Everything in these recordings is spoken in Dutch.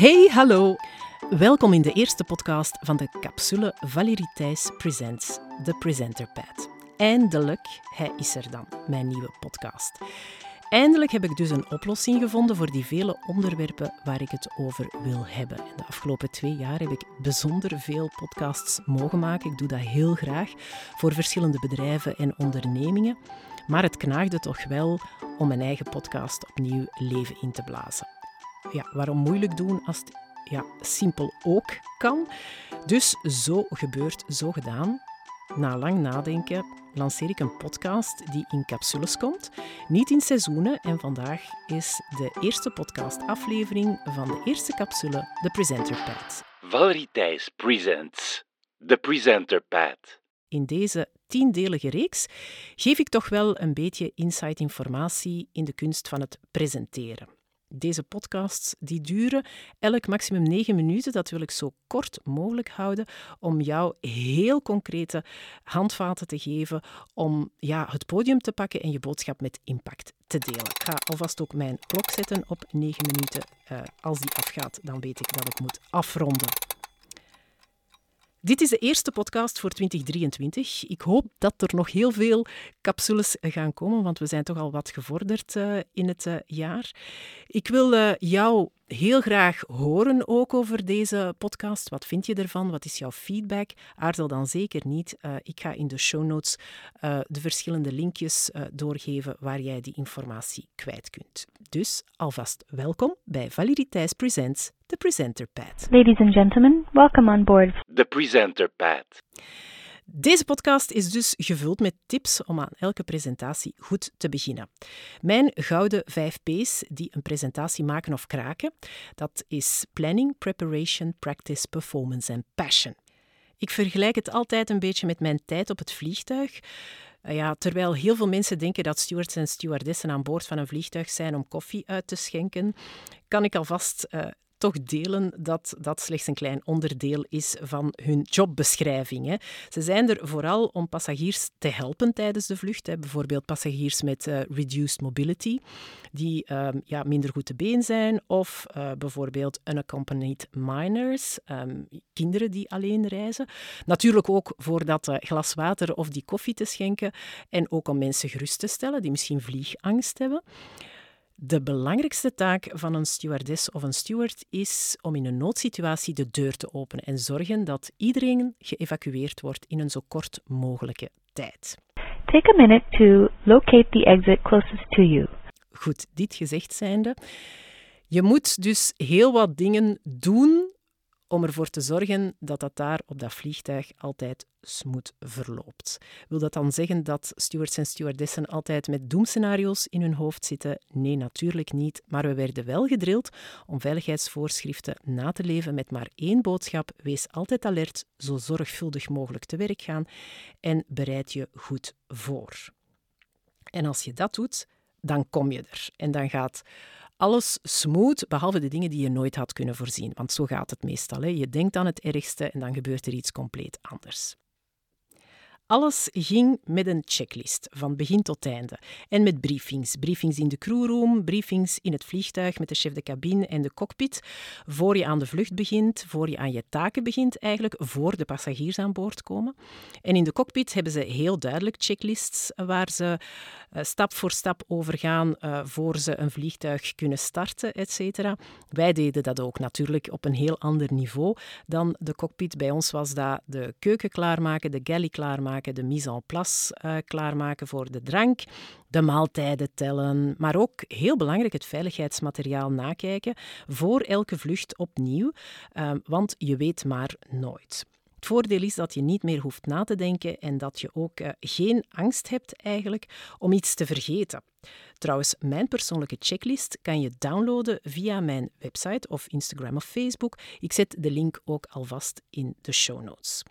Hey, hallo. Welkom in de eerste podcast van de capsule Valérie Thijs Presents, The Presenter Pad. Eindelijk, hij is er dan, mijn nieuwe podcast. Eindelijk heb ik dus een oplossing gevonden voor die vele onderwerpen waar ik het over wil hebben. De afgelopen twee jaar heb ik bijzonder veel podcasts mogen maken. Ik doe dat heel graag voor verschillende bedrijven en ondernemingen. Maar het knaagde toch wel om mijn eigen podcast opnieuw leven in te blazen. Ja, waarom moeilijk doen als het ja, simpel ook kan? Dus zo gebeurt, zo gedaan. Na lang nadenken lanceer ik een podcast die in capsules komt, niet in seizoenen. En vandaag is de eerste podcastaflevering van de eerste capsule, de Presenter Pad. Valerie Thijs presents The Presenter Pad. In deze tiendelige reeks geef ik toch wel een beetje insight informatie in de kunst van het presenteren. Deze podcasts die duren elk maximum negen minuten. Dat wil ik zo kort mogelijk houden om jou heel concrete handvaten te geven om ja, het podium te pakken en je boodschap met impact te delen. Ik ga alvast ook mijn klok zetten op negen minuten. Uh, als die afgaat, dan weet ik dat ik moet afronden. Dit is de eerste podcast voor 2023. Ik hoop dat er nog heel veel capsules gaan komen, want we zijn toch al wat gevorderd uh, in het uh, jaar. Ik wil uh, jou heel graag horen ook over deze podcast. Wat vind je ervan? Wat is jouw feedback? Aarzel dan zeker niet. Uh, ik ga in de show notes uh, de verschillende linkjes uh, doorgeven waar jij die informatie kwijt kunt. Dus alvast welkom bij Valerie Thijs Presents The Presenter Pad. Ladies and gentlemen, welcome on board. The Presenter Pad. Deze podcast is dus gevuld met tips om aan elke presentatie goed te beginnen. Mijn gouden 5 P's die een presentatie maken of kraken, dat is planning, preparation, practice, performance en passion. Ik vergelijk het altijd een beetje met mijn tijd op het vliegtuig. Ja, terwijl heel veel mensen denken dat stewards en stewardessen aan boord van een vliegtuig zijn om koffie uit te schenken, kan ik alvast uh, toch delen dat dat slechts een klein onderdeel is van hun jobbeschrijving. Hè. Ze zijn er vooral om passagiers te helpen tijdens de vlucht. Hè. Bijvoorbeeld passagiers met uh, reduced mobility, die uh, ja, minder goed te been zijn. Of uh, bijvoorbeeld unaccompanied minors, um, kinderen die alleen reizen. Natuurlijk ook voor dat glas water of die koffie te schenken. En ook om mensen gerust te stellen die misschien vliegangst hebben. De belangrijkste taak van een stewardess of een steward is om in een noodsituatie de deur te openen en zorgen dat iedereen geëvacueerd wordt in een zo kort mogelijke tijd. Take a minute to locate the exit closest to you. Goed, dit gezegd zijnde. Je moet dus heel wat dingen doen om ervoor te zorgen dat dat daar op dat vliegtuig altijd smooth verloopt. Wil dat dan zeggen dat stewards en stewardessen altijd met doemscenario's in hun hoofd zitten? Nee, natuurlijk niet. Maar we werden wel gedrild om veiligheidsvoorschriften na te leven met maar één boodschap. Wees altijd alert, zo zorgvuldig mogelijk te werk gaan en bereid je goed voor. En als je dat doet, dan kom je er. En dan gaat alles smooth, behalve de dingen die je nooit had kunnen voorzien. Want zo gaat het meestal. Hè. Je denkt aan het ergste en dan gebeurt er iets compleet anders. Alles ging met een checklist, van begin tot einde. En met briefings. Briefings in de crewroom, briefings in het vliegtuig met de chef de cabine en de cockpit. Voor je aan de vlucht begint, voor je aan je taken begint eigenlijk, voor de passagiers aan boord komen. En in de cockpit hebben ze heel duidelijk checklists waar ze uh, stap voor stap overgaan uh, voor ze een vliegtuig kunnen starten, et cetera. Wij deden dat ook natuurlijk op een heel ander niveau dan de cockpit. Bij ons was dat de keuken klaarmaken, de galley klaarmaken de mise en place uh, klaarmaken voor de drank, de maaltijden tellen, maar ook heel belangrijk het veiligheidsmateriaal nakijken voor elke vlucht opnieuw, uh, want je weet maar nooit. Het voordeel is dat je niet meer hoeft na te denken en dat je ook uh, geen angst hebt eigenlijk om iets te vergeten. Trouwens, mijn persoonlijke checklist kan je downloaden via mijn website of Instagram of Facebook. Ik zet de link ook alvast in de show notes.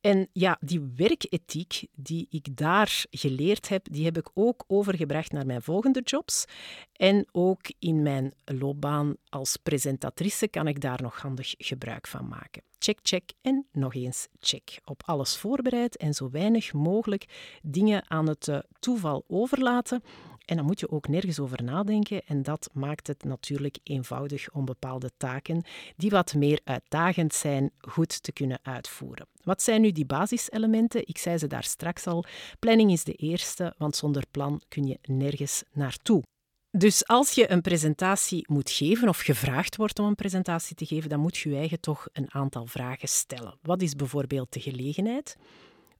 En ja, die werkethiek die ik daar geleerd heb, die heb ik ook overgebracht naar mijn volgende jobs. En ook in mijn loopbaan als presentatrice kan ik daar nog handig gebruik van maken. Check, check en nog eens check. Op alles voorbereid en zo weinig mogelijk dingen aan het uh, toeval overlaten. En dan moet je ook nergens over nadenken. En dat maakt het natuurlijk eenvoudig om bepaalde taken die wat meer uitdagend zijn, goed te kunnen uitvoeren. Wat zijn nu die basiselementen? Ik zei ze daar straks al. Planning is de eerste, want zonder plan kun je nergens naartoe. Dus als je een presentatie moet geven of gevraagd wordt om een presentatie te geven, dan moet je je eigen toch een aantal vragen stellen. Wat is bijvoorbeeld de gelegenheid?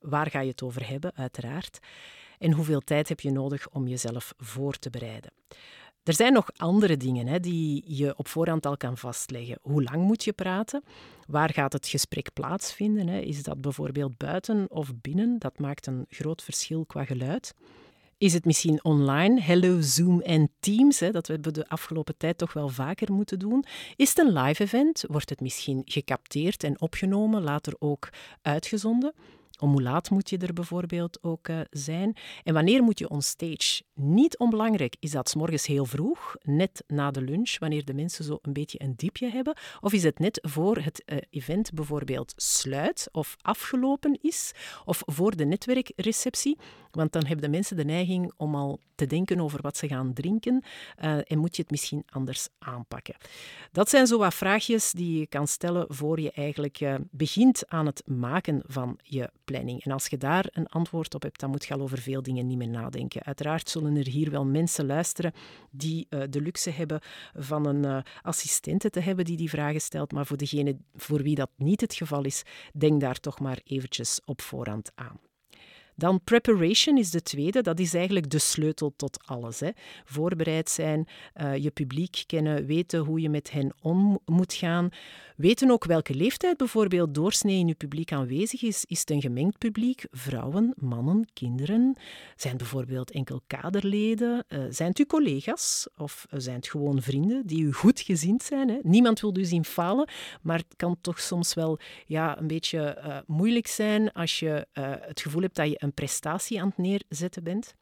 Waar ga je het over hebben, uiteraard? En hoeveel tijd heb je nodig om jezelf voor te bereiden? Er zijn nog andere dingen hè, die je op voorhand al kan vastleggen. Hoe lang moet je praten? Waar gaat het gesprek plaatsvinden? Hè? Is dat bijvoorbeeld buiten of binnen? Dat maakt een groot verschil qua geluid. Is het misschien online? Hello, Zoom en Teams, hè, dat we de afgelopen tijd toch wel vaker moeten doen. Is het een live event? Wordt het misschien gecapteerd en opgenomen, later ook uitgezonden? Om hoe laat moet je er bijvoorbeeld ook uh, zijn? En wanneer moet je onstage? Niet onbelangrijk is dat s morgens heel vroeg, net na de lunch, wanneer de mensen zo een beetje een diepje hebben. Of is het net voor het uh, event bijvoorbeeld sluit of afgelopen is, of voor de netwerkreceptie. Want dan hebben de mensen de neiging om al te denken over wat ze gaan drinken uh, en moet je het misschien anders aanpakken. Dat zijn zo wat vraagjes die je kan stellen voor je eigenlijk begint aan het maken van je planning. En als je daar een antwoord op hebt, dan moet je al over veel dingen niet meer nadenken. Uiteraard zullen er hier wel mensen luisteren die uh, de luxe hebben van een assistente te hebben die die vragen stelt, maar voor degene voor wie dat niet het geval is, denk daar toch maar eventjes op voorhand aan. Dan preparation is de tweede. Dat is eigenlijk de sleutel tot alles. Hè. Voorbereid zijn, uh, je publiek kennen, weten hoe je met hen om moet gaan. Weten ook welke leeftijd bijvoorbeeld doorsnee in je publiek aanwezig is. Is het een gemengd publiek? Vrouwen, mannen, kinderen? Zijn bijvoorbeeld enkel kaderleden? Uh, zijn het uw collega's? Of zijn het gewoon vrienden die u goed gezind zijn? Hè? Niemand wil u zien falen, maar het kan toch soms wel ja, een beetje moeilijk zijn als je het gevoel hebt dat je een prestatie aan het neerzetten bent.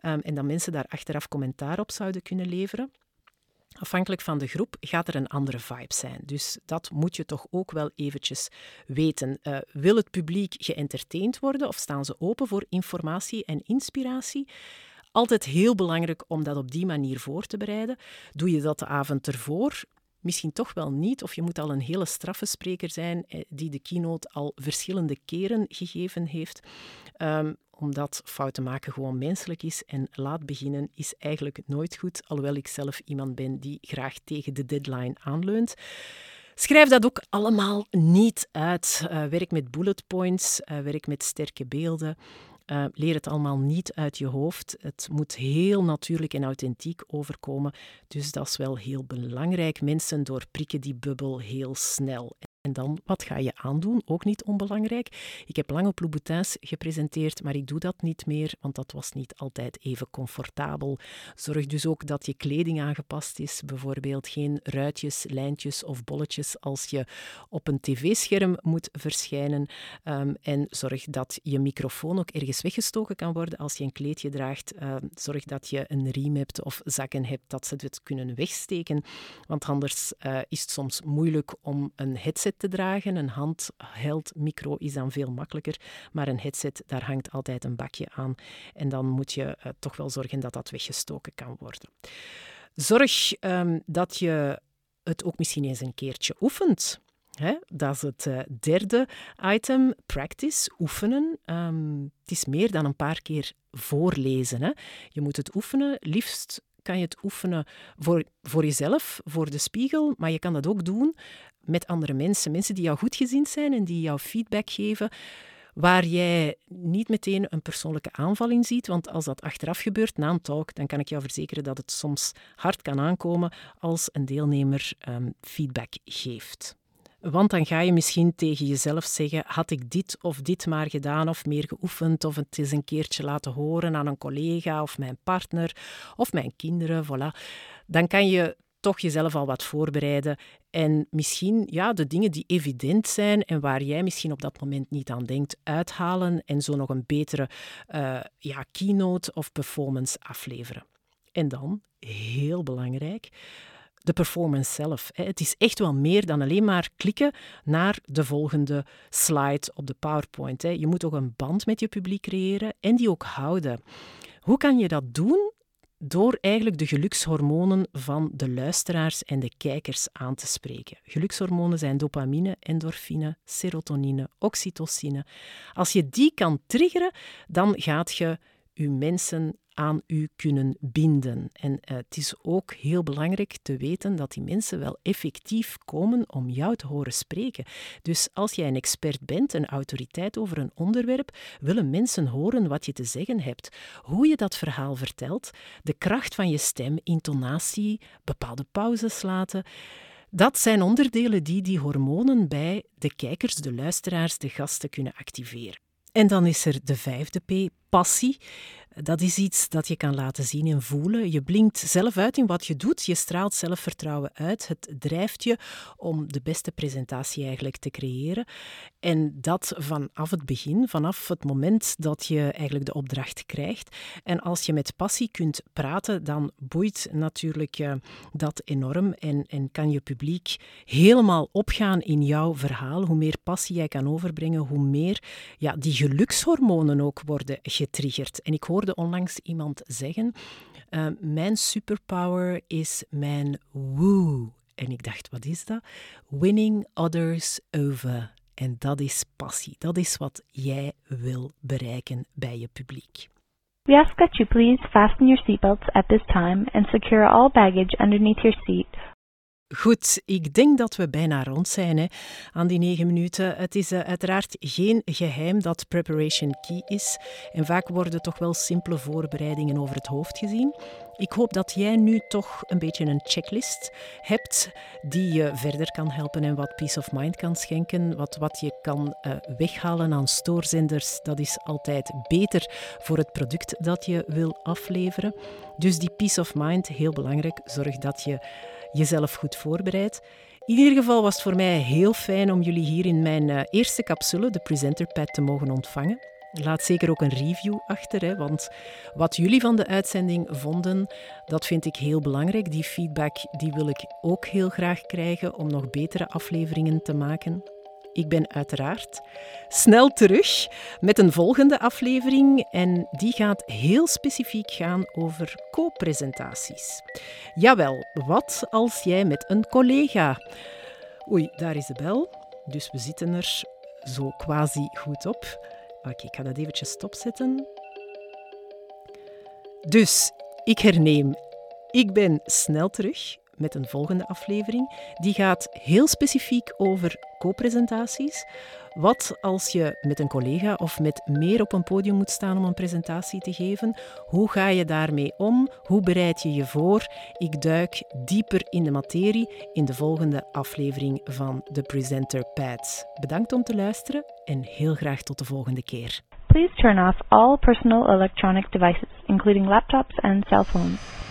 Um, en dat mensen daar achteraf commentaar op zouden kunnen leveren. Afhankelijk van de groep gaat er een andere vibe zijn. Dus dat moet je toch ook wel eventjes weten. Uh, wil het publiek geëntertained worden of staan ze open voor informatie en inspiratie? Altijd heel belangrijk om dat op die manier voor te bereiden. Doe je dat de avond ervoor? Misschien toch wel niet, of je moet al een hele straffe spreker zijn eh, die de keynote al verschillende keren gegeven heeft. Um, omdat fouten maken gewoon menselijk is en laat beginnen is eigenlijk nooit goed, alhoewel ik zelf iemand ben die graag tegen de deadline aanleunt. Schrijf dat ook allemaal niet uit. Uh, werk met bullet points, uh, werk met sterke beelden. Uh, leer het allemaal niet uit je hoofd. Het moet heel natuurlijk en authentiek overkomen. Dus dat is wel heel belangrijk. Mensen doorprikken die bubbel heel snel. En dan, wat ga je aandoen? Ook niet onbelangrijk. Ik heb lang op Louboutins gepresenteerd, maar ik doe dat niet meer, want dat was niet altijd even comfortabel. Zorg dus ook dat je kleding aangepast is. Bijvoorbeeld geen ruitjes, lijntjes of bolletjes als je op een tv-scherm moet verschijnen. Um, en zorg dat je microfoon ook ergens weggestoken kan worden als je een kleedje draagt. Uh, zorg dat je een riem hebt of zakken hebt, dat ze het kunnen wegsteken. Want anders uh, is het soms moeilijk om een headset te dragen. Een handheld micro is dan veel makkelijker, maar een headset, daar hangt altijd een bakje aan. En dan moet je uh, toch wel zorgen dat dat weggestoken kan worden. Zorg um, dat je het ook misschien eens een keertje oefent. Hè? Dat is het uh, derde item, practice, oefenen. Um, het is meer dan een paar keer voorlezen. Hè? Je moet het oefenen, liefst kan je het oefenen voor, voor jezelf, voor de spiegel, maar je kan dat ook doen met andere mensen. Mensen die jou goed gezind zijn en die jou feedback geven waar jij niet meteen een persoonlijke aanval in ziet. Want als dat achteraf gebeurt, na een talk, dan kan ik jou verzekeren dat het soms hard kan aankomen als een deelnemer um, feedback geeft. Want dan ga je misschien tegen jezelf zeggen: had ik dit of dit maar gedaan of meer geoefend of het eens een keertje laten horen aan een collega of mijn partner of mijn kinderen, voilà. Dan kan je toch jezelf al wat voorbereiden en misschien ja, de dingen die evident zijn en waar jij misschien op dat moment niet aan denkt, uithalen en zo nog een betere uh, ja, keynote of performance afleveren. En dan, heel belangrijk, de performance zelf. Het is echt wel meer dan alleen maar klikken naar de volgende slide op de PowerPoint. Je moet ook een band met je publiek creëren en die ook houden. Hoe kan je dat doen? Door eigenlijk de gelukshormonen van de luisteraars en de kijkers aan te spreken. Gelukshormonen zijn dopamine, endorfine, serotonine, oxytocine. Als je die kan triggeren, dan gaat je je mensen aan u kunnen binden. En uh, het is ook heel belangrijk te weten dat die mensen wel effectief komen om jou te horen spreken. Dus als jij een expert bent, een autoriteit over een onderwerp, willen mensen horen wat je te zeggen hebt. Hoe je dat verhaal vertelt, de kracht van je stem, intonatie, bepaalde pauzes laten. Dat zijn onderdelen die die hormonen bij de kijkers, de luisteraars, de gasten kunnen activeren. En dan is er de vijfde P, passie. Dat is iets dat je kan laten zien en voelen. Je blinkt zelf uit in wat je doet. Je straalt zelfvertrouwen uit. Het drijft je om de beste presentatie eigenlijk te creëren. En dat vanaf het begin, vanaf het moment dat je eigenlijk de opdracht krijgt. En als je met passie kunt praten, dan boeit natuurlijk dat enorm. En, en kan je publiek helemaal opgaan in jouw verhaal. Hoe meer passie jij kan overbrengen, hoe meer ja, die gelukshormonen ook worden getriggerd. En ik hoor hoorde onlangs iemand zeggen: uh, Mijn superpower is mijn woo. En ik dacht, wat is dat? Winning others over. En dat is passie. Dat is wat jij wil bereiken bij je publiek. We ask that you please fasten your seatbelts at this time and secure all baggage underneath your seat Goed, ik denk dat we bijna rond zijn hè, aan die negen minuten. Het is uh, uiteraard geen geheim dat preparation key is. En vaak worden toch wel simpele voorbereidingen over het hoofd gezien. Ik hoop dat jij nu toch een beetje een checklist hebt die je verder kan helpen en wat peace of mind kan schenken. Wat, wat je kan uh, weghalen aan stoorzenders, dat is altijd beter voor het product dat je wil afleveren. Dus die peace of mind, heel belangrijk. Zorg dat je jezelf goed voorbereidt. In ieder geval was het voor mij heel fijn om jullie hier in mijn uh, eerste capsule, de Presenter Pad, te mogen ontvangen. Laat zeker ook een review achter, hè, want wat jullie van de uitzending vonden, dat vind ik heel belangrijk. Die feedback die wil ik ook heel graag krijgen om nog betere afleveringen te maken. Ik ben uiteraard snel terug met een volgende aflevering en die gaat heel specifiek gaan over co-presentaties. Jawel, wat als jij met een collega... Oei, daar is de bel, dus we zitten er zo quasi goed op. Oké, ik ga dat eventjes stopzetten. Dus, ik herneem. Ik ben snel terug met een volgende aflevering. Die gaat heel specifiek over co-presentaties. Wat als je met een collega of met meer op een podium moet staan om een presentatie te geven? Hoe ga je daarmee om? Hoe bereid je je voor? Ik duik dieper in de materie in de volgende aflevering van de Presenter Pads. Bedankt om te luisteren en heel graag tot de volgende keer. Please turn off all personal electronic devices, including laptops and cell phones.